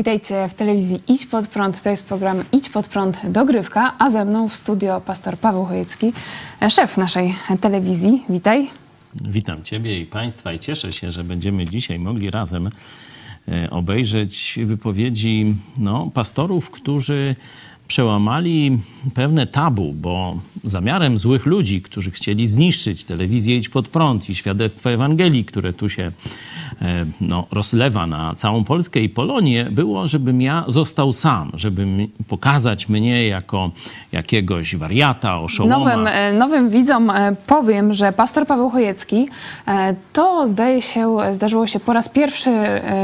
Witajcie w telewizji Idź Pod Prąd. To jest program Idź Pod Prąd Dogrywka, a ze mną w studio pastor Paweł Chojecki, szef naszej telewizji. Witaj. Witam Ciebie i Państwa i cieszę się, że będziemy dzisiaj mogli razem e, obejrzeć wypowiedzi no, pastorów, którzy przełamali pewne tabu, bo zamiarem złych ludzi, którzy chcieli zniszczyć telewizję Idź Pod Prąd i świadectwo Ewangelii, które tu się e, no, rozlewa na całą Polskę i Polonię, było, żebym ja został sam, żeby pokazać mnie jako jakiegoś wariata, oszołoma. Nowym, e, nowym widzom e, powiem, że pastor Paweł Chojecki to zdaje się, zdarzyło się po raz pierwszy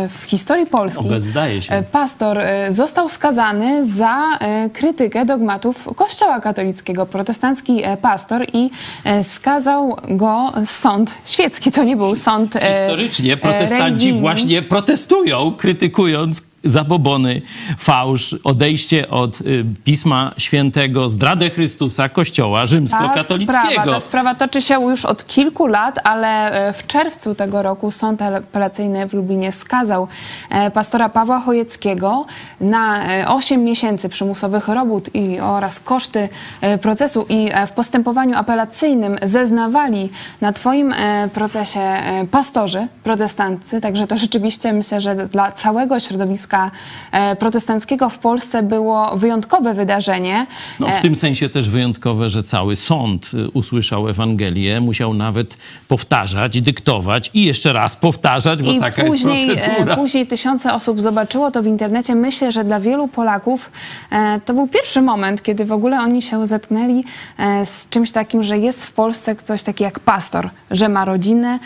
w historii Polski. No, zdaje się. Pastor został skazany za krytykę dogmatów Kościoła katolickiego, protestancki e, pastor i e, skazał go sąd świecki. To nie był sąd e, Historycznie protestanci religijny. właśnie protestują, krytykując zabobony, fałsz, odejście od y, Pisma Świętego, zdradę Chrystusa, Kościoła rzymskokatolickiego. Ta sprawa, ta sprawa toczy się już od kilku lat, ale y, w czerwcu tego roku sąd apelacyjny w Lublinie skazał y, pastora Pawła Chojeckiego na 8 miesięcy przymusowych robót i, oraz koszty procesu i w postępowaniu apelacyjnym zeznawali na twoim procesie pastorzy protestanccy, także to rzeczywiście myślę, że dla całego środowiska E, protestanckiego w Polsce było wyjątkowe wydarzenie. No, w e, tym sensie też wyjątkowe, że cały sąd e, usłyszał Ewangelię, musiał nawet powtarzać, dyktować i jeszcze raz powtarzać, bo I taka później, jest procedura. Później tysiące osób zobaczyło to w internecie. Myślę, że dla wielu Polaków to był pierwszy moment, kiedy w ogóle oni się zetknęli z czymś takim, że jest w Polsce ktoś taki jak pastor, że ma rodzinę,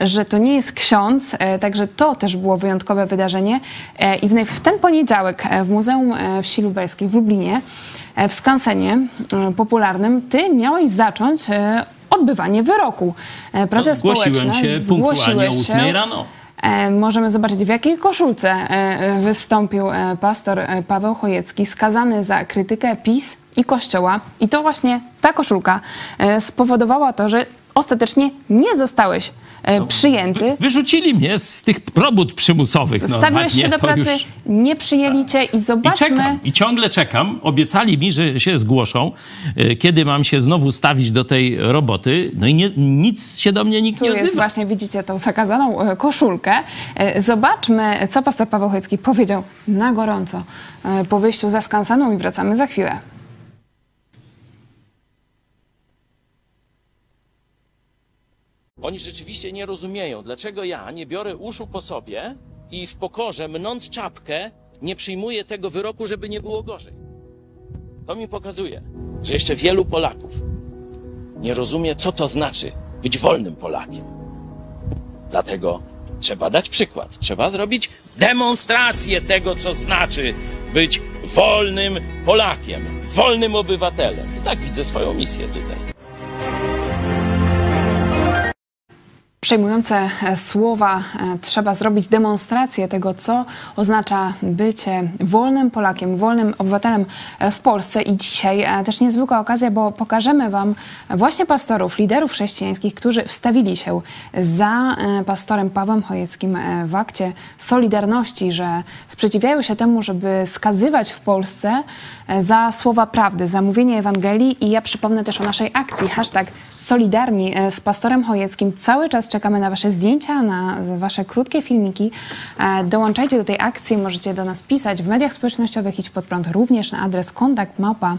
że to nie jest ksiądz, także to też było wyjątkowe wydarzenie. I w ten poniedziałek e, w Muzeum e, Wsi Lubelskiej w Lublinie, e, w skansenie popularnym, ty miałeś zacząć odbywanie wyroku. Prace no, społeczne się zgłosiły się. 8 rano. Możemy zobaczyć, w jakiej koszulce wystąpił pastor Paweł Chojecki, skazany za krytykę PiS i Kościoła. I to właśnie ta koszulka spowodowała to, że ostatecznie nie zostałeś no, przyjęty. Wyrzucili mnie z tych robót przymusowych. No, Stawiłeś się do pracy, już... nie przyjęli cię i zobaczmy... I czekam, i ciągle czekam. Obiecali mi, że się zgłoszą, e, kiedy mam się znowu stawić do tej roboty. No i nie, nic się do mnie nikt tu nie odzywa. Tu jest właśnie, widzicie, tą zakazaną e, koszulkę. Zobaczmy, co pastor Paweł Chojecki powiedział na gorąco po wyjściu za skanseną i wracamy za chwilę. Oni rzeczywiście nie rozumieją, dlaczego ja nie biorę uszu po sobie i w pokorze, mnąc czapkę, nie przyjmuję tego wyroku, żeby nie było gorzej. To mi pokazuje, że jeszcze wielu Polaków nie rozumie, co to znaczy być wolnym Polakiem. Dlatego trzeba dać przykład. Trzeba zrobić demonstrację tego, co znaczy być wolnym Polakiem, wolnym obywatelem. I tak widzę swoją misję tutaj. Przejmujące e, słowa. E, trzeba zrobić demonstrację tego, co oznacza bycie wolnym Polakiem, wolnym obywatelem e, w Polsce. I dzisiaj też niezwykła okazja, bo pokażemy Wam właśnie pastorów, liderów chrześcijańskich, którzy wstawili się za pastorem Pawłem Chojeckim w akcie Solidarności, że sprzeciwiają się temu, żeby skazywać w Polsce za słowa prawdy, za mówienie Ewangelii. I ja przypomnę też o naszej akcji, hashtag Solidarni z pastorem Chojeckim. Cały czas czekamy na Wasze zdjęcia, na Wasze krótkie filmiki. E, dołączajcie do tej akcji, możecie do nas pisać w mediach społecznościowych Idź Pod Prąd, również na adres kontakt małpa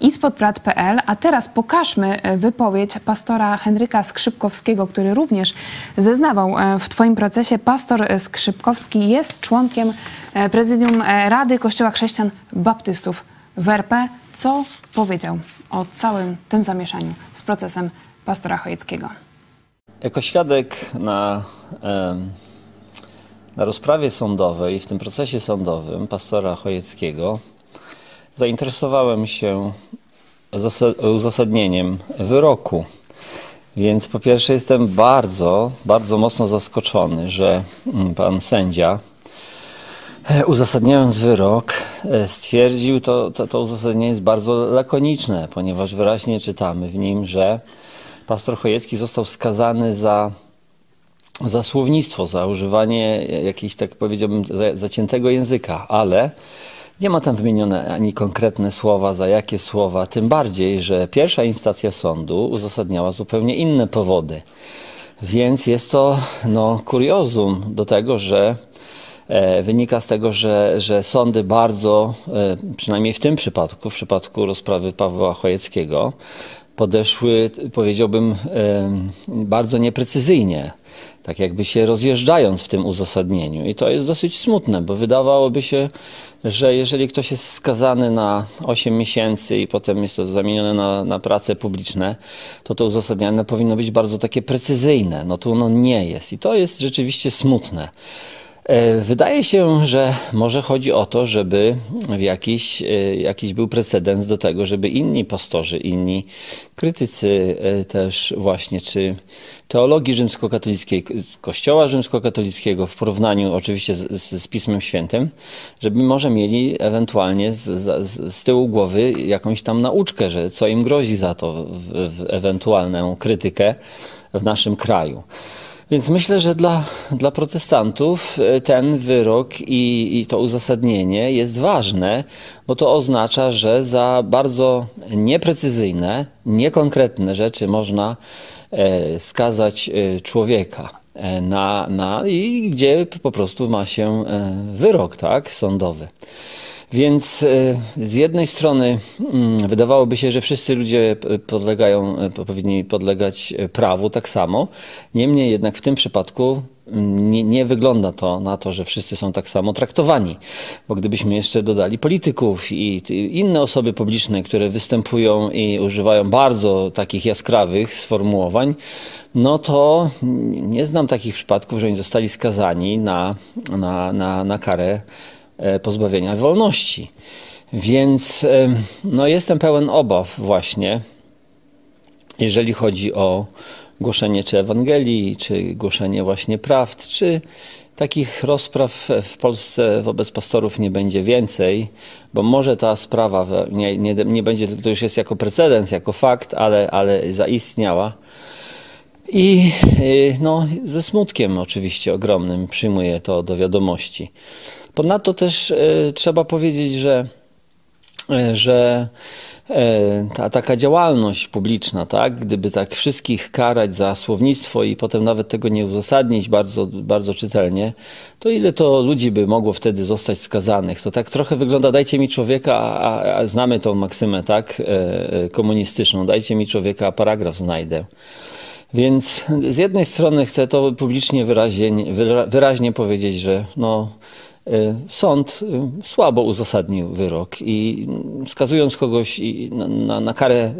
ispodprat.pl. A teraz pokażmy e, wypowiedź pastora Henryka Skrzypkowskiego, który również zeznawał e, w Twoim procesie. Pastor Skrzypkowski jest członkiem prezydium Rady Kościoła Chrześcijan Baptystów w RP. Co powiedział o całym tym zamieszaniu z procesem pastora Chojeckiego? Jako świadek na, na rozprawie sądowej, w tym procesie sądowym pastora Chojeckiego, zainteresowałem się uzasadnieniem wyroku. Więc po pierwsze jestem bardzo, bardzo mocno zaskoczony, że mm, pan sędzia uzasadniając wyrok e, stwierdził, to, to, to uzasadnienie jest bardzo lakoniczne, ponieważ wyraźnie czytamy w nim, że pastor Chojecki został skazany za za słownictwo, za używanie jakiegoś, tak powiedziałbym, za- zaciętego języka, ale nie ma tam wymienione ani konkretne słowa, za jakie słowa, tym bardziej, że pierwsza instancja sądu uzasadniała zupełnie inne powody. Więc jest to no, kuriozum do tego, że e, wynika z tego, że, że sądy bardzo, e, przynajmniej w tym przypadku, w przypadku rozprawy Pawła Chojeckiego, podeszły, powiedziałbym, em, bardzo nieprecyzyjnie, tak jakby się rozjeżdżając w tym uzasadnieniu. I to jest dosyć smutne, bo wydawałoby się, że jeżeli ktoś jest skazany na 8 miesięcy i potem jest to zamienione na, na prace publiczne, to to uzasadnienie powinno być bardzo takie precyzyjne. No tu ono nie jest. I to jest rzeczywiście smutne. E, Wydaje się, że może chodzi o to, żeby jakiś, e, jakiś był precedens do tego, żeby inni pastorzy, inni krytycy e, też właśnie, czy teologii rzymskokatolickiej, kościoła rzymskokatolickiego w porównaniu oczywiście z, z, z Pismem Świętym, żeby może mieli ewentualnie z, z, z tyłu głowy jakąś tam nauczkę, że co im grozi za to w, w ewentualną krytykę w naszym kraju. Więc myślę, że dla, dla protestantów e, ten wyrok i, i to uzasadnienie jest ważne, bo to oznacza, że za bardzo nieprecyzyjne, niekonkretne rzeczy można e, skazać e, człowieka. Na, na, I gdzie po prostu ma się wyrok tak, sądowy. Więc e, z jednej strony mm, wydawałoby się, że wszyscy ludzie p- podlegają, e, powinni podlegać e, prawu tak samo. Niemniej jednak w tym przypadku mm, nie, nie wygląda to na to, że wszyscy są tak samo traktowani. Bo gdybyśmy jeszcze dodali polityków i inne osoby publiczne, które występują i używają bardzo takich jaskrawych sformułowań, no to nie znam takich przypadków, że oni zostali skazani na, na, na, na karę e, pozbawienia wolności. Więc em, no, jestem pełen obaw właśnie, jeżeli chodzi o głoszenie czy Ewangelii, czy głoszenie właśnie prawd, czy takich rozpraw w Polsce wobec pastorów nie będzie więcej, bo może ta sprawa nie, nie, nie będzie, to już jest jako precedens, jako fakt, ale, ale zaistniała. I y, no, ze smutkiem oczywiście ogromnym przyjmuję to do wiadomości. Ponadto też y, trzeba powiedzieć, że, y, że ta taka działalność publiczna, tak, gdyby tak wszystkich karać za słownictwo i potem nawet tego nie uzasadnić bardzo, bardzo czytelnie, to ile to ludzi by mogło wtedy zostać skazanych? To tak trochę wygląda, dajcie mi człowieka, a, a, znamy tą maksymę, tak, komunistyczną, dajcie mi człowieka, a paragraf znajdę. Więc z jednej strony chcę to publicznie wyraźnie, wyra- wyraźnie powiedzieć, że no, y, sąd y, słabo uzasadnił wyrok i skazując kogoś na, na karę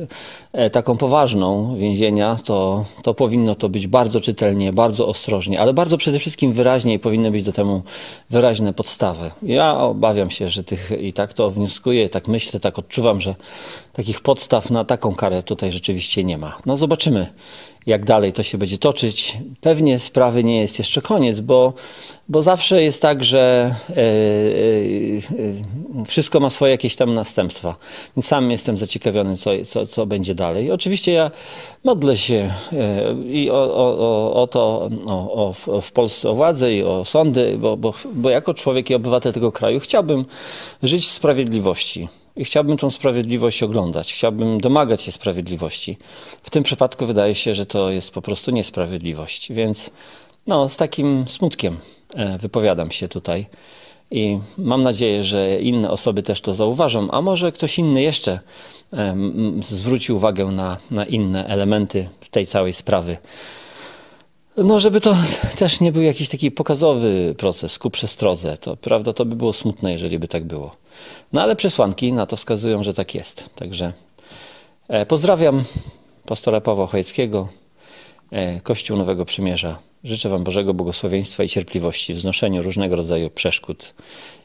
e, taką poważną więzienia, to, to powinno to być bardzo czytelnie, bardzo ostrożnie, ale bardzo przede wszystkim wyraźnie i powinny być do temu wyraźne podstawy. Ja obawiam się, że tych i tak to wnioskuję, tak myślę, tak odczuwam, że takich podstaw na taką karę tutaj rzeczywiście nie ma. No zobaczymy jak dalej to się będzie toczyć. Pewnie sprawy nie jest jeszcze koniec, bo, bo zawsze jest tak, że e, e, e, wszystko ma swoje jakieś tam następstwa. Więc sam jestem zaciekawiony, co, co, co będzie dalej. Oczywiście ja modlę się i o, o, o, o to, o, o, w- w Polsce o władzę i o sądy, bo, bo, bo jako człowiek i obywatel tego kraju chciałbym żyć w sprawiedliwości. I chciałbym tą sprawiedliwość oglądać, chciałbym domagać się sprawiedliwości. W tym przypadku wydaje się, że to jest po prostu niesprawiedliwość. Więc no, z takim smutkiem e, wypowiadam się tutaj. I mam nadzieję, że inne osoby też to zauważą, a może ktoś inny jeszcze e, zwróci uwagę na, na inne elementy tej całej sprawy. No, żeby to też nie był jakiś taki pokazowy proces ku przestrodze, to prawda, to by było smutne, jeżeli by tak było. No ale przesłanki na to wskazują, że tak jest. Także e, pozdrawiam pastora Pawła Chojeckiego, e, Kościół Nowego Przymierza. Życzę Wam Bożego błogosławieństwa i cierpliwości w znoszeniu różnego rodzaju przeszkód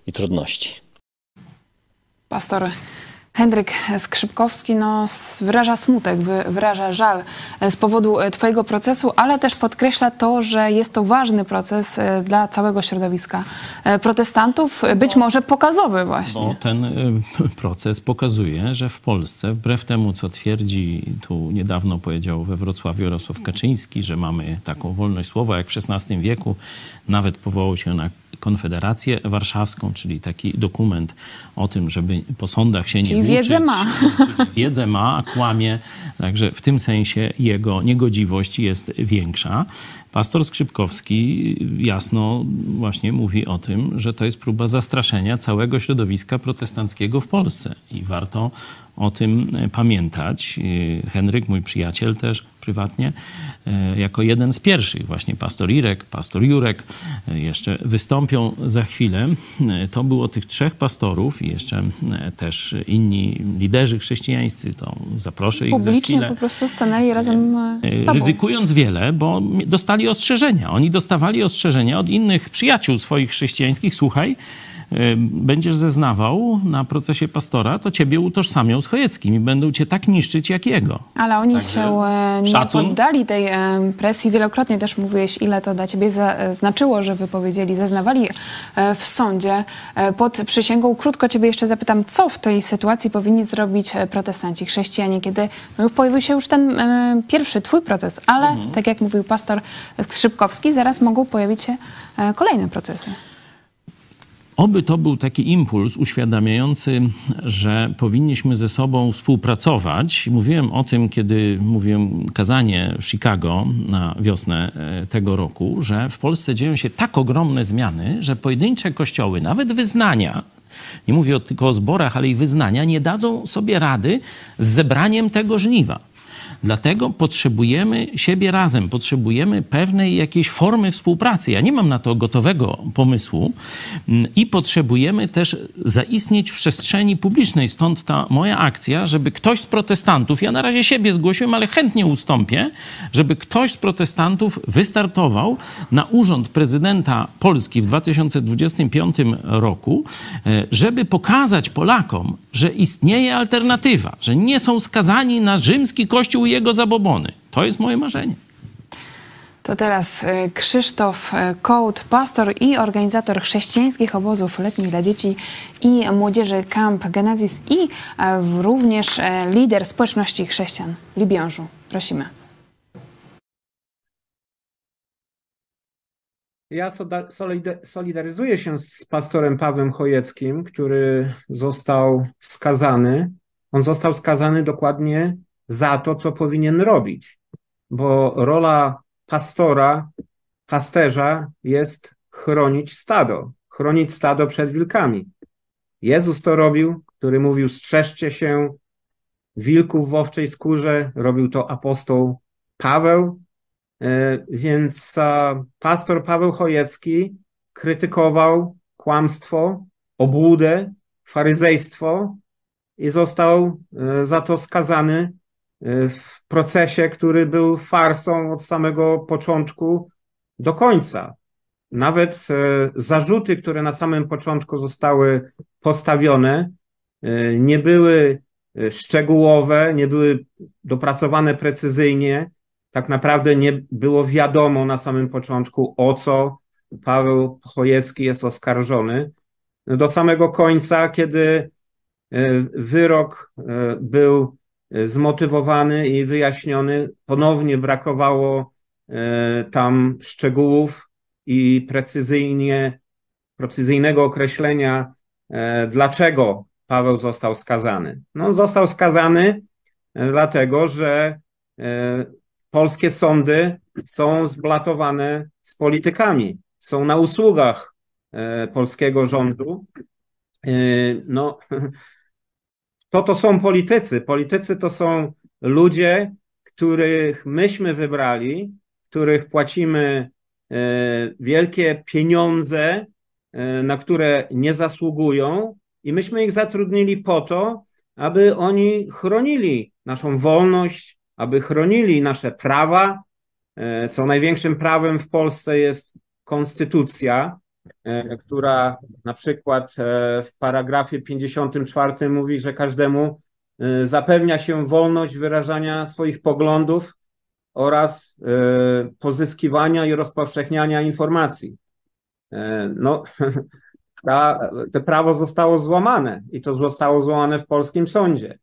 i trudności. Pastor Henryk Skrzypkowski no, wyraża smutek, wyraża żal z powodu e, Twojego procesu, ale też podkreśla to, że jest to ważny proces e, dla całego środowiska e, protestantów, być może pokazowy właśnie. Bo ten proces pokazuje, że w Polsce, wbrew temu, co twierdzi tu niedawno powiedział we Wrocławiu Jarosław Kaczyński, że mamy taką wolność słowa, jak w XVI wieku, nawet powołał się na Konfederację Warszawską, czyli taki dokument o tym, żeby po sądach się nie czyli wiedzę ma. Wiedzę ma, a kłamie. Także w tym sensie jego niegodziwość jest większa. Pastor Skrzypkowski jasno właśnie mówi o tym, że to jest próba zastraszenia całego środowiska protestanckiego w Polsce i warto o tym pamiętać. Henryk, mój przyjaciel też prywatnie, jako jeden z pierwszych, właśnie pastor Irek, pastor Jurek, jeszcze wystąpią za chwilę. To było tych trzech pastorów i jeszcze też inni liderzy chrześcijańscy, to zaproszę ich Publicznie za chwilę. po prostu stanęli razem z tobą. Ryzykując wiele, bo dostali ostrzeżenia. Oni dostawali ostrzeżenia od innych przyjaciół swoich chrześcijańskich. Słuchaj, będziesz zeznawał na procesie pastora, to ciebie utożsamią z Chojeckim i będą cię tak niszczyć jak jego. Ale oni Także się e, nie szacun. poddali tej e, presji. Wielokrotnie też mówiłeś, ile to dla ciebie e, znaczyło, że wypowiedzieli, zeznawali w sądzie pod przysięgą. Krótko ciebie jeszcze zapytam, co w tej sytuacji powinni zrobić protestanci, chrześcijanie, kiedy no, pojawił się już ten pierwszy twój protest, ale mhm. tak jak mówił pastor Skrzypkowski, zaraz mogą pojawić się kolejne procesy. Oby to był taki impuls uświadamiający, że powinniśmy ze sobą współpracować. Mówiłem o tym, kiedy mówiłem kazanie w Chicago na wiosnę e, tego roku, że w Polsce dzieją się tak ogromne zmiany, że pojedyncze kościoły, nawet wyznania, nie mówię tylko o zborach, ale i wyznania, nie dadzą sobie rady z zebraniem tego żniwa. Dlatego potrzebujemy siebie razem, potrzebujemy pewnej jakiejś formy współpracy. Ja nie mam na to gotowego pomysłu mm, i potrzebujemy też zaistnieć w przestrzeni publicznej. Stąd ta moja akcja, żeby ktoś z protestantów, ja na razie siebie zgłosiłem, ale chętnie ustąpię, żeby ktoś z protestantów wystartował na urząd prezydenta Polski w 2025 roku, e, żeby pokazać Polakom, że istnieje alternatywa, że nie są skazani na rzymski kościół jego zabobony. To jest moje marzenie. To teraz e, Krzysztof e, Kołd, pastor i organizator chrześcijańskich obozów letnich dla dzieci i młodzieży Camp Genesis i e, również lider społeczności chrześcijan w Libiążu. Prosimy. Ja solidaryzuję się z pastorem Pawłem Chojeckim, który został skazany. On został skazany dokładnie za to, co powinien robić, bo rola pastora, pasterza jest chronić stado, chronić stado przed wilkami. Jezus to robił, który mówił: strzeżcie się wilków w owczej skórze, robił to apostoł Paweł. E, więc pastor Paweł Chojecki krytykował kłamstwo, obłudę, faryzejstwo i został e, za to skazany w procesie, który był farsą od samego początku do końca. Nawet e, zarzuty, które na samym początku zostały postawione, e, nie były szczegółowe, nie były dopracowane precyzyjnie. Tak naprawdę nie było wiadomo na samym początku, o co Paweł Chojecki jest oskarżony. Do samego końca, kiedy wyrok był zmotywowany i wyjaśniony. Ponownie brakowało e, tam szczegółów i precyzyjnie, precyzyjnego określenia, e, dlaczego Paweł został skazany. No, został skazany e, dlatego, że polskie sądy są zblatowane z politykami, są na usługach polskiego rządu. No, to to są politycy. Politycy to są ludzie, których myśmy wybrali, których płacimy e, wielkie pieniądze, e, na które nie zasługują, i myśmy ich zatrudnili po to, aby oni chronili naszą wolność, aby chronili nasze prawa. E, co największym prawem w Polsce jest konstytucja, która na przykład e, w paragrafie 54 mówi, że każdemu e, zapewnia się wolność wyrażania swoich poglądów oraz pozyskiwania i rozpowszechniania informacji. No, ta, to prawo zostało złamane i to zostało złamane w polskim sądzie.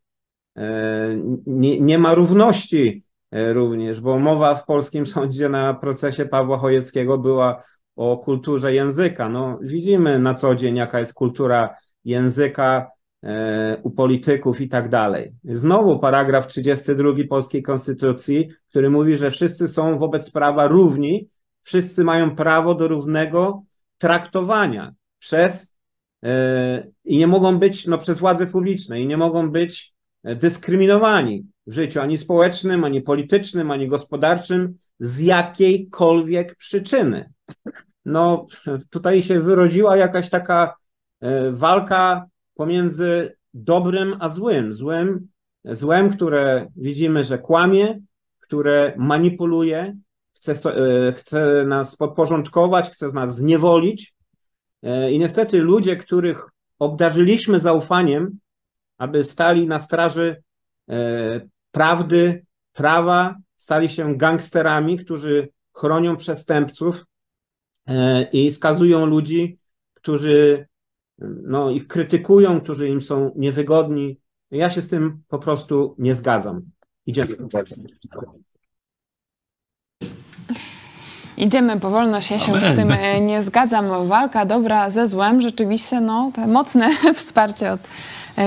Nie, nie ma równości również, bo mowa w polskim sądzie na procesie Pawła Chojeckiego była o kulturze języka. No, widzimy na co dzień, jaka jest kultura języka e, u polityków i tak dalej. Znowu paragraf 32 polskiej konstytucji, który mówi, że wszyscy są wobec prawa równi, wszyscy mają prawo do równego traktowania przez e, i nie mogą być no, przez władze publiczne i nie mogą być dyskryminowani w życiu ani społecznym, ani politycznym, ani gospodarczym z jakiejkolwiek przyczyny no tutaj się wyrodziła jakaś taka e, walka pomiędzy dobrym a złym. Złym, złem, które widzimy, że kłamie, które manipuluje, chce, e, chce nas podporządkować, chce nas zniewolić. E, I niestety ludzie, których obdarzyliśmy zaufaniem, aby stali na straży prawdy, prawa, stali się gangsterami, którzy chronią przestępców, E, i skazują ludzi, którzy no, ich krytykują, którzy im są niewygodni. Ja się z tym po prostu nie zgadzam. Idziemy. Idziemy ja się Amen. z tym e, nie zgadzam. Walka dobra ze złem, rzeczywiście no, te mocne wsparcie od e,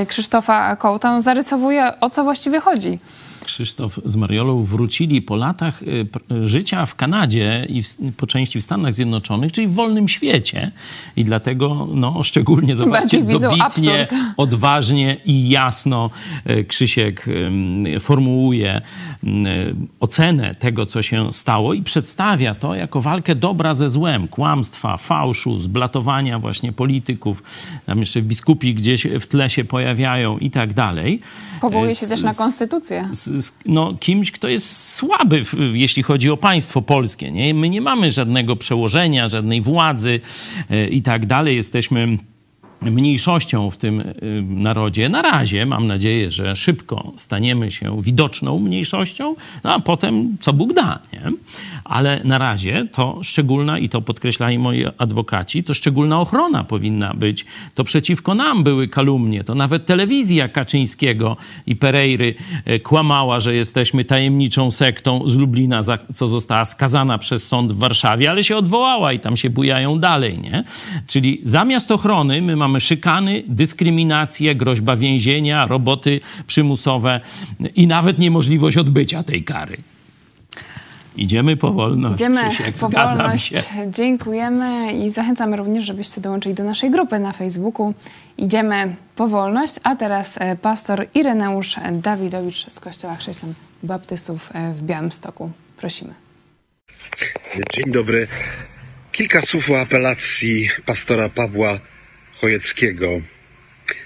Krzysztofa Kołta zarysowuje, o co właściwie chodzi. Krzysztof z Mariolą wrócili po latach y, życia w Kanadzie i w, po części w Stanach Zjednoczonych, czyli w wolnym świecie. I dlatego no, szczególnie, zobaczcie, dobitnie, odważnie i jasno y, Krzysiek formułuje y, ocenę tego, co się stało i przedstawia to jako walkę dobra ze złem, kłamstwa, fałszu, zblatowania właśnie polityków. Tam jeszcze biskupi gdzieś w tle się pojawiają i tak dalej. Powołuje się z, też na konstytucję. Z, no, kimś, kto jest słaby, jeśli chodzi o państwo polskie. Nie? My nie mamy żadnego przełożenia, żadnej władzy e, i tak dalej. Jesteśmy mniejszością w tym y, narodzie. Na razie mam nadzieję, że szybko staniemy się widoczną mniejszością, no a potem co Bóg da. Nie? Ale na razie to szczególna, i to podkreślali moi adwokaci, to szczególna ochrona powinna być. To przeciwko nam były kalumnie. To nawet telewizja Kaczyńskiego i Pereiry y, kłamała, że jesteśmy tajemniczą sektą z Lublina, co została skazana przez sąd w Warszawie, ale się odwołała i tam się bujają dalej. Nie? Czyli zamiast ochrony my mamy mamy szykany, dyskryminację, groźba więzienia, roboty przymusowe i nawet niemożliwość odbycia tej kary. Idziemy po wolność. Idziemy Krzysiek, po wolność. Się. Dziękujemy i zachęcamy również, żebyście dołączyli do naszej grupy na Facebooku. Idziemy po wolność, a teraz e, pastor Ireneusz Dawidowicz z Kościoła Chrześcijan Baptystów e, w Białymstoku. Prosimy. Dzień dobry. Kilka słów o apelacji pastora Pawła Chojeckiego.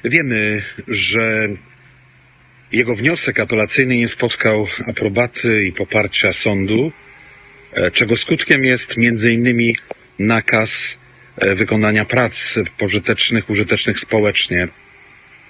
Wiemy, że jego wniosek apelacyjny nie spotkał aprobaty i poparcia sądu, e, czego skutkiem jest innymi nakaz e, wykonania prac pożytecznych, użytecznych społecznie.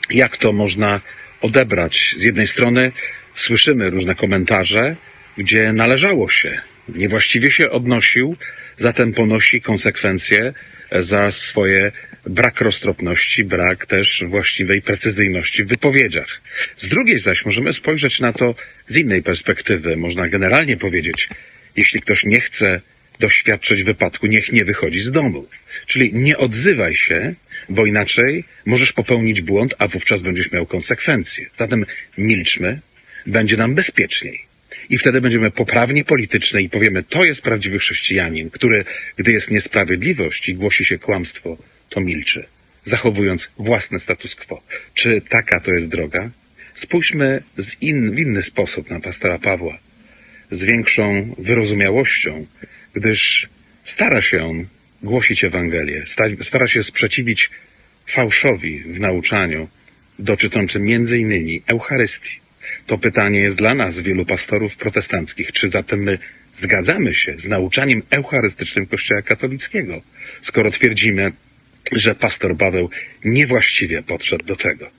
Jak to można odebrać? Z jednej strony słyszymy różne komentarze, gdzie należało się, niewłaściwie się odnosił, zatem ponosi konsekwencje za swoje brak roztropności, brak też właściwej precyzyjności w wypowiedziach. Z drugiej zaś możemy spojrzeć na to z innej perspektywy. Można generalnie powiedzieć, jeśli ktoś nie chce doświadczyć wypadku, niech nie wychodzi z domu. Czyli nie odzywaj się, bo inaczej możesz popełnić błąd, a wówczas będziesz miał konsekwencje. Zatem milczmy, będzie nam bezpieczniej. I wtedy będziemy poprawni politycznie i powiemy, to jest prawdziwy chrześcijanin, który, gdy jest niesprawiedliwość i głosi się kłamstwo, to milczy, zachowując własne status quo. Czy taka to jest droga? Spójrzmy z in, w inny sposób na pastora Pawła, z większą wyrozumiałością, gdyż stara się on głosić Ewangelię, stara się sprzeciwić fałszowi w nauczaniu dotyczącym między innymi Eucharystii. To pytanie jest dla nas, wielu pastorów protestanckich. Czy zatem my zgadzamy się z nauczaniem eucharystycznym Kościoła katolickiego, skoro twierdzimy, że pastor Paweł niewłaściwie podszedł do tego?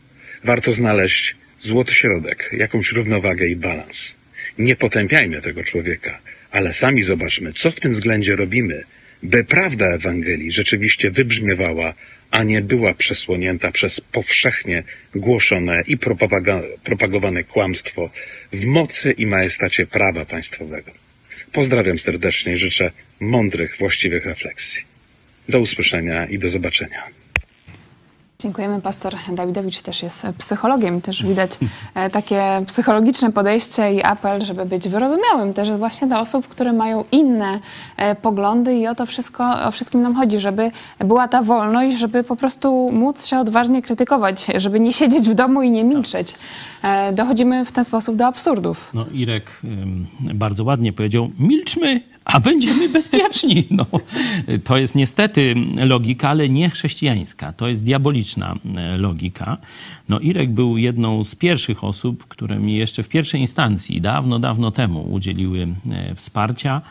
Warto znaleźć złoty środek, jakąś równowagę i balans. Nie potępiajmy tego człowieka, ale sami zobaczmy, co w tym względzie robimy, by prawda Ewangelii rzeczywiście wybrzmiewała, a nie była przesłonięta przez powszechnie głoszone i propagowane kłamstwo w mocy i majestacie prawa państwowego. Pozdrawiam serdecznie i życzę mądrych, właściwych refleksji. Do usłyszenia i do zobaczenia. Dziękujemy. Pastor Dawidowicz też jest psychologiem. Też widać e, takie psychologiczne podejście i apel, żeby być wyrozumiałym też właśnie dla osób, które mają inne e, poglądy i o to wszystko, o wszystkim nam chodzi, żeby była ta wolność, żeby po prostu móc się odważnie krytykować, żeby nie siedzieć w domu i nie milczeć. E, Dochodzimy w ten sposób do absurdów. No, Irek bardzo ładnie powiedział: milczmy, a będziemy bezpieczni. No, to jest niestety logika, ale nie chrześcijańska. To jest diaboliczna e, logika. No, Irek był jedną z pierwszych osób, które mi jeszcze w pierwszej instancji, dawno, dawno temu udzieliły e, wsparcia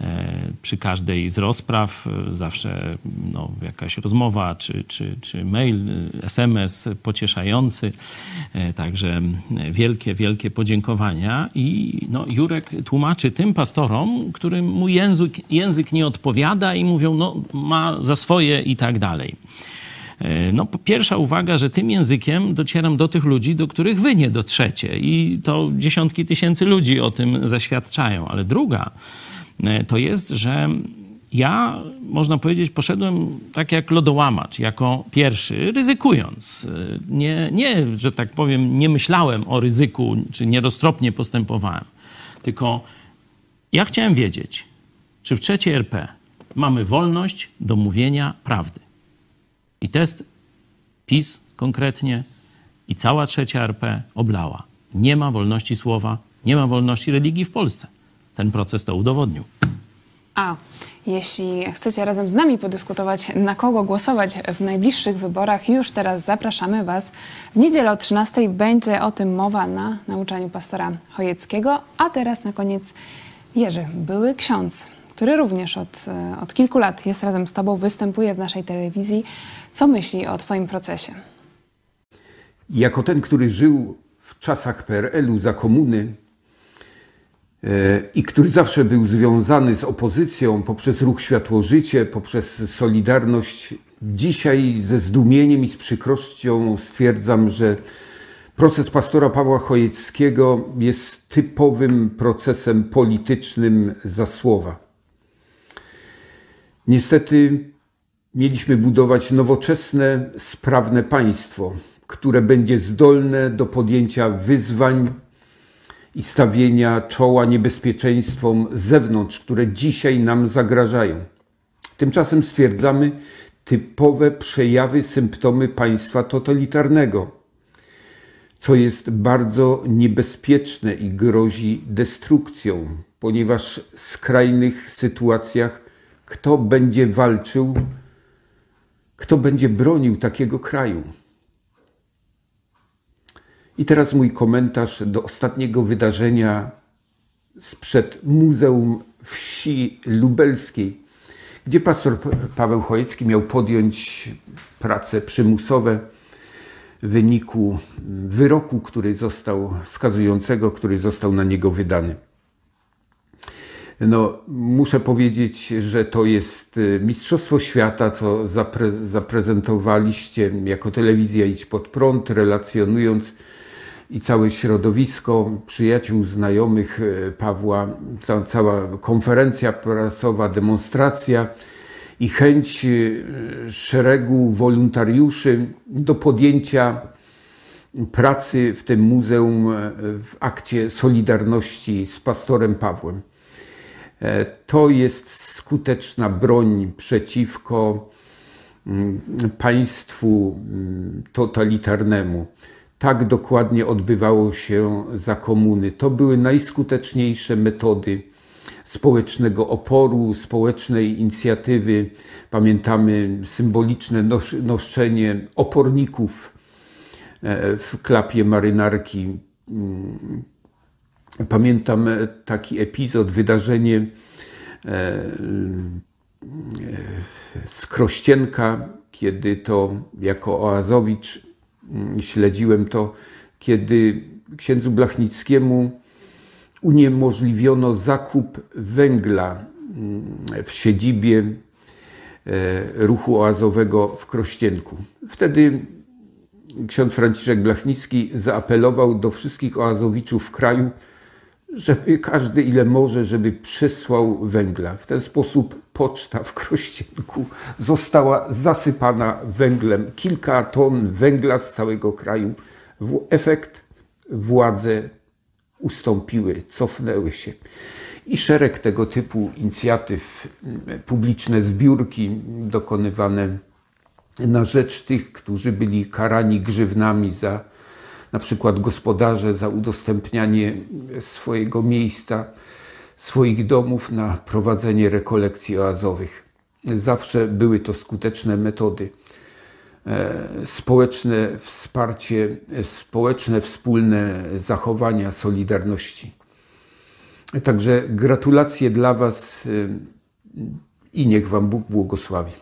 e, przy każdej z rozpraw zawsze no, jakaś rozmowa czy, czy, czy mail, SMS pocieszający. Także wielkie, wielkie podziękowania. I no, Jurek tłumaczy tym pastorom, którym mu język, język nie odpowiada i mówią, no ma za swoje i tak dalej. No, pierwsza uwaga, że tym językiem docieram do tych ludzi, do których wy nie dotrzecie. I to dziesiątki tysięcy ludzi o tym zaświadczają. Ale druga, to jest, że ja, można powiedzieć, poszedłem tak jak lodołamacz, jako pierwszy, ryzykując. Nie, nie, że tak powiem, nie myślałem o ryzyku, czy nieroztropnie postępowałem, tylko ja chciałem wiedzieć, czy w trzeciej RP mamy wolność do mówienia prawdy. I test PiS konkretnie i cała trzecia RP oblała. Nie ma wolności słowa, nie ma wolności religii w Polsce. Ten proces to udowodnił. A jeśli chcecie razem z nami podyskutować, na kogo głosować w najbliższych wyborach, już teraz zapraszamy Was. W niedzielę o 13 będzie o tym mowa na nauczaniu pastora Chojeckiego. A teraz na koniec Jerzy, były ksiądz, który również od, od kilku lat jest razem z Tobą, występuje w naszej telewizji. Co myśli o Twoim procesie? Jako ten, który żył w czasach PRL-u za komuny, i który zawsze był związany z opozycją poprzez ruch Światło-Życie, poprzez Solidarność. Dzisiaj ze zdumieniem i z przykrością stwierdzam, że proces pastora Pawła Chojeckiego jest typowym procesem politycznym za słowa. Niestety mieliśmy budować nowoczesne, sprawne państwo, które będzie zdolne do podjęcia wyzwań i stawienia czoła niebezpieczeństwom z zewnątrz, które dzisiaj nam zagrażają. Tymczasem stwierdzamy typowe przejawy, symptomy państwa totalitarnego, co jest bardzo niebezpieczne i grozi destrukcją, ponieważ w skrajnych sytuacjach kto będzie walczył, kto będzie bronił takiego kraju. I teraz mój komentarz do ostatniego wydarzenia sprzed Muzeum Wsi Lubelskiej, gdzie pastor Paweł Chojecki miał podjąć prace przymusowe w wyniku wyroku, który został skazującego, który został na niego wydany. No, muszę powiedzieć, że to jest Mistrzostwo Świata, co zapre zaprezentowaliście jako telewizja Idź Pod Prąd, relacjonując i całe środowisko przyjaciół, znajomych Pawła, ta cała konferencja prasowa, demonstracja i chęć szeregu wolontariuszy do podjęcia pracy w tym muzeum w akcie solidarności z pastorem Pawłem. To jest skuteczna broń przeciwko państwu totalitarnemu. Tak dokładnie odbywało się za komuny. To były najskuteczniejsze metody społecznego oporu, społecznej inicjatywy. Pamiętamy symboliczne noszczenie oporników w klapie marynarki mm, pamiętam taki epizod, wydarzenie z Krościenka, kiedy to jako oazowicz mm, śledziłem to, kiedy księdzu Blachnickiemu uniemożliwiono zakup węgla mm, w siedzibie e, ruchu oazowego w Krościenku. Wtedy ksiądz Franciszek Blachnicki zaapelował do wszystkich oazowiczów w kraju, żeby każdy ile może, żeby przysłał węgla. W ten sposób poczta w Krościenku została zasypana węglem. Kilka ton węgla z całego kraju. Efekt władze ustąpiły, cofnęły się. I szereg tego typu inicjatyw, publiczne zbiórki dokonywane na rzecz tych, którzy byli karani grzywnami za na przykład gospodarze za udostępnianie swojego miejsca, swoich domów na prowadzenie rekolekcji oazowych. Zawsze były to skuteczne metody. E, społeczne wsparcie, społeczne wspólne zachowania solidarności. Także gratulacje dla Was e, i niech Wam Bóg błogosławi.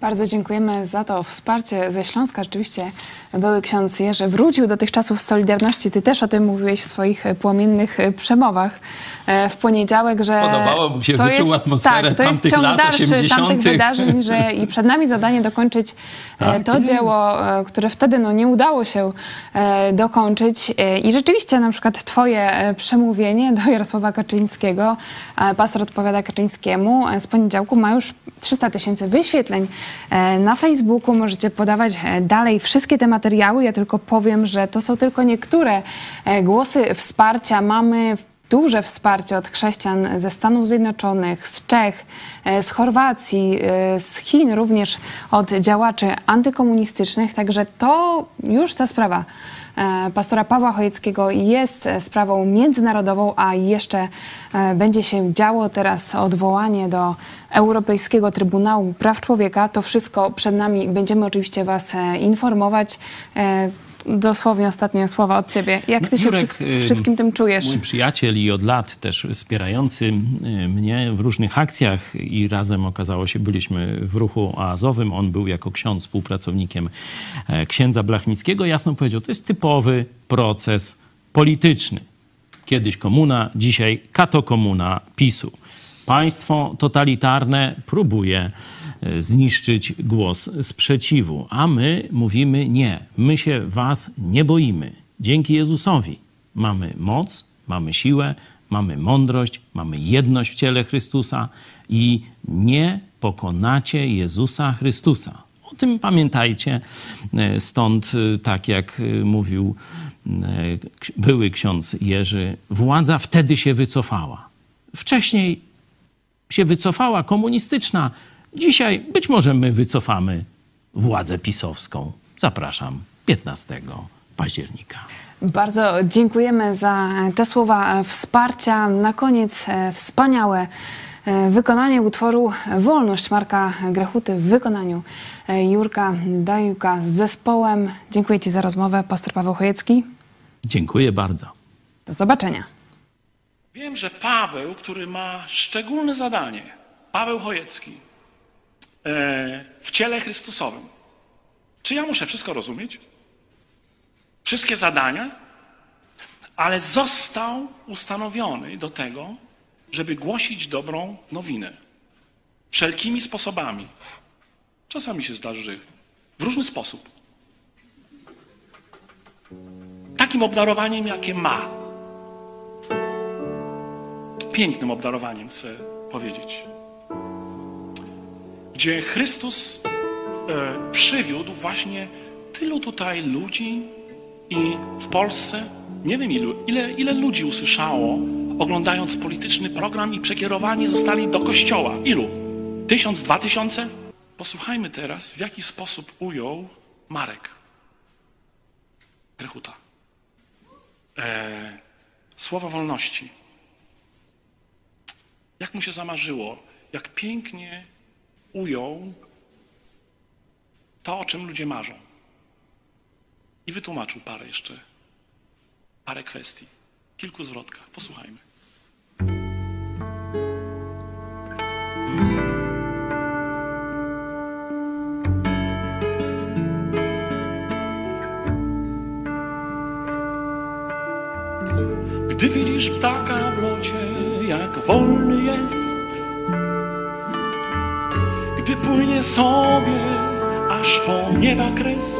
Bardzo dziękujemy za to wsparcie ze Śląska. Rzeczywiście były ksiądz Jerzy wrócił do tych czasów Solidarności. Ty też o tym mówiłeś w swoich płomiennych przemowach e, w poniedziałek, że Spodobało mu się, to wyczuł jest, atmosferę tak, to jest ciąg lat dalszy 80. tamtych wydarzeń, że i przed nami zadanie dokończyć e, Tak to jest. dzieło, e, które wtedy no, nie udało się dokończyć. I rzeczywiście na przykład twoje przemówienie do Jarosława Kaczyńskiego, pastor odpowiada Kaczyńskiemu, z poniedziałku ma już 300 tysięcy wyświetleń na Facebooku. Możecie podawać dalej wszystkie te materiały. Ja tylko powiem, że to są tylko niektóre głosy wsparcia. Mamy duże wsparcie od chrześcijan ze Stanów Zjednoczonych, z Czech, z Chorwacji, z Chin, również od działaczy antykomunistycznych. Także to już ta sprawa pastora Pawła Chojeckiego jest sprawą międzynarodową, a jeszcze będzie się działo teraz odwołanie do Europejskiego Trybunału Praw Człowieka. To wszystko przed nami. Będziemy oczywiście Was informować. Dosłownie ostatnie słowa od Ciebie. Jak Ty się Jurek, z wszystkim tym czujesz? Mój przyjaciel i od lat też wspierający y, mnie w różnych akcjach i razem okazało się, byliśmy w ruchu oazowym. On był jako ksiądz współpracownikiem e, księdza Blachnickiego. Jasno powiedział, to jest typowy proces polityczny. Kiedyś komuna, dzisiaj katokomuna PiSu. Państwo totalitarne próbuje zniszczyć głos sprzeciwu, a my mówimy nie. My się was nie boimy. Dzięki Jezusowi mamy moc, mamy siłę, mamy mądrość, mamy jedność w ciele Chrystusa i nie pokonacie Jezusa Chrystusa. O tym pamiętajcie. E, Stąd, e, tak jak mówił były ksiądz Jerzy, władza wtedy się wycofała. Wcześniej się wycofała komunistyczna. Dzisiaj być może my wycofamy władzę pisowską. Zapraszam 15 października. Bardzo dziękujemy za te słowa wsparcia. Na koniec wspaniałe wykonanie utworu Wolność Marka Grechuty w wykonaniu Jurka Dajuka z zespołem. Dziękuję Ci za rozmowę, pastor Paweł Chojecki. Dziękuję bardzo. Do zobaczenia. Wiem, że Paweł, który ma szczególne zadanie, Paweł Chojecki, e, w ciele Chrystusowym. Czy ja muszę wszystko rozumieć? Wszystkie zadania? Ale został ustanowiony do tego, żeby głosić dobrą nowinę. Wszelkimi sposobami. Czasami się zdarzy, w różny sposób. Takim obdarowaniem, jakie ma pięknym obdarowaniem, chcę powiedzieć. Gdzie Chrystus e, przywiódł właśnie tylu tutaj ludzi i w Polsce, nie wiem ilu, ile, ile ludzi usłyszało, oglądając polityczny program i przekierowani zostali do kościoła. Ilu? Tysiąc, dwa tysiące? Posłuchajmy teraz, w jaki sposób ujął Marek Grechuta. E, słowo wolności. Jak mu się zamarzyło, jak pięknie ujął to, o czym ludzie marzą. I wytłumaczył parę jeszcze parę kwestii, kilku zwrotkach. Posłuchajmy. Gdy widzisz ptaka w locie, jak wolny jest, gdy płynie sobie aż po nieba kres.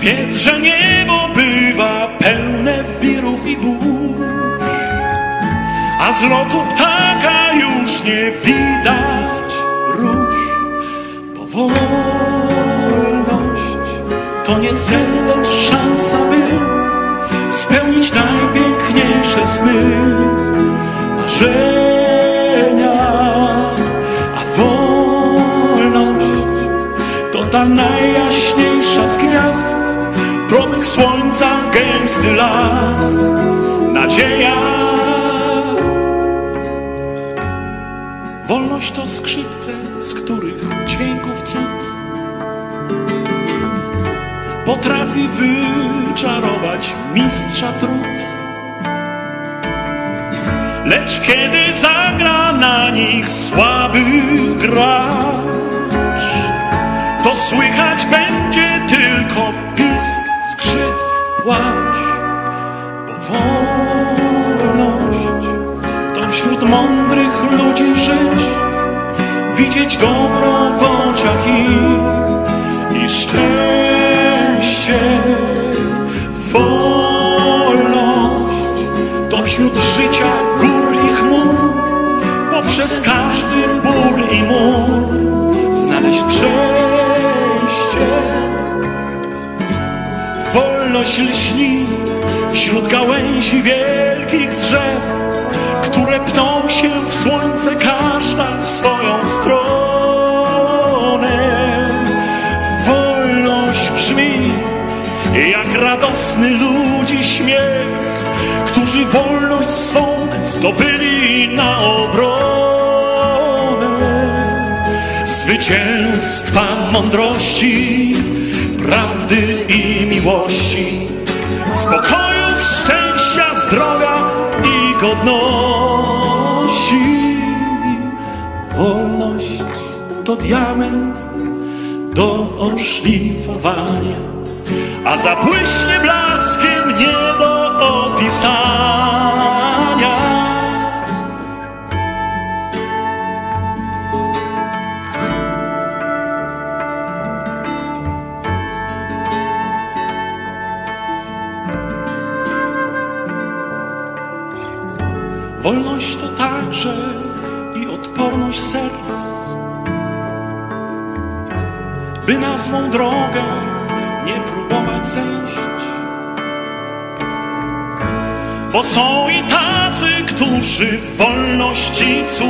Wiedz, że niebo bywa pełne wirów i burz, a z lotu ptaka już nie widać róż, bo wolność to nie cel, lecz szansa, by spełnić najpiękniejsze sny, marzenia, ta najjaśniejsza z gwiazd, promyk słońca gęsty las, nadzieja. Wolność to skrzypce, z których dźwięków cud potrafi wyczarować mistrza trud. Lecz kiedy zagra na nich słaby gracz, gałęzi wielkich drzew, które pną się w słońce, każda w swoją stronę. Wolność brzmi jak radosny ludzi śmiech, którzy wolność swą zdobyli na obronę. Zwycięstwa mądrości, prawdy i miłości, spokoju, i godności. Wolność to diament do oszlifowania, a zabłyśnie blaskiem nie do opisania. Złą drogę nie próbować zejść. Bo są i tacy, którzy wolności cud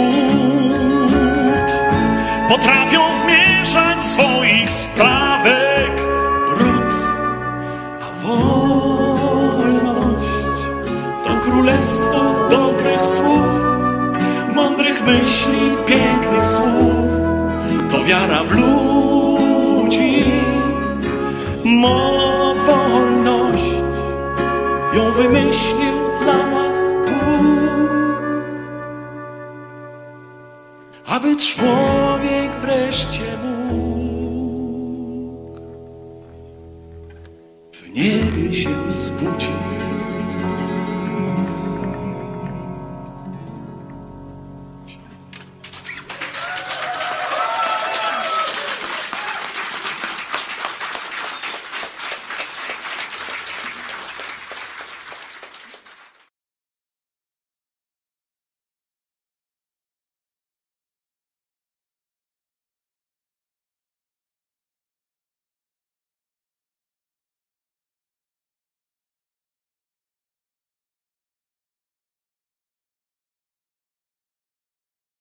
potrafią wmieszać swoich sprawek brud, a wolność to królestwo dobrych słów, mądrych myśli, pięknych słów, to wiara w ludzi, mo wolność ją wymyślił dla nas Bóg, aby człowiek wreszcie mógł w niebie się zbudzić.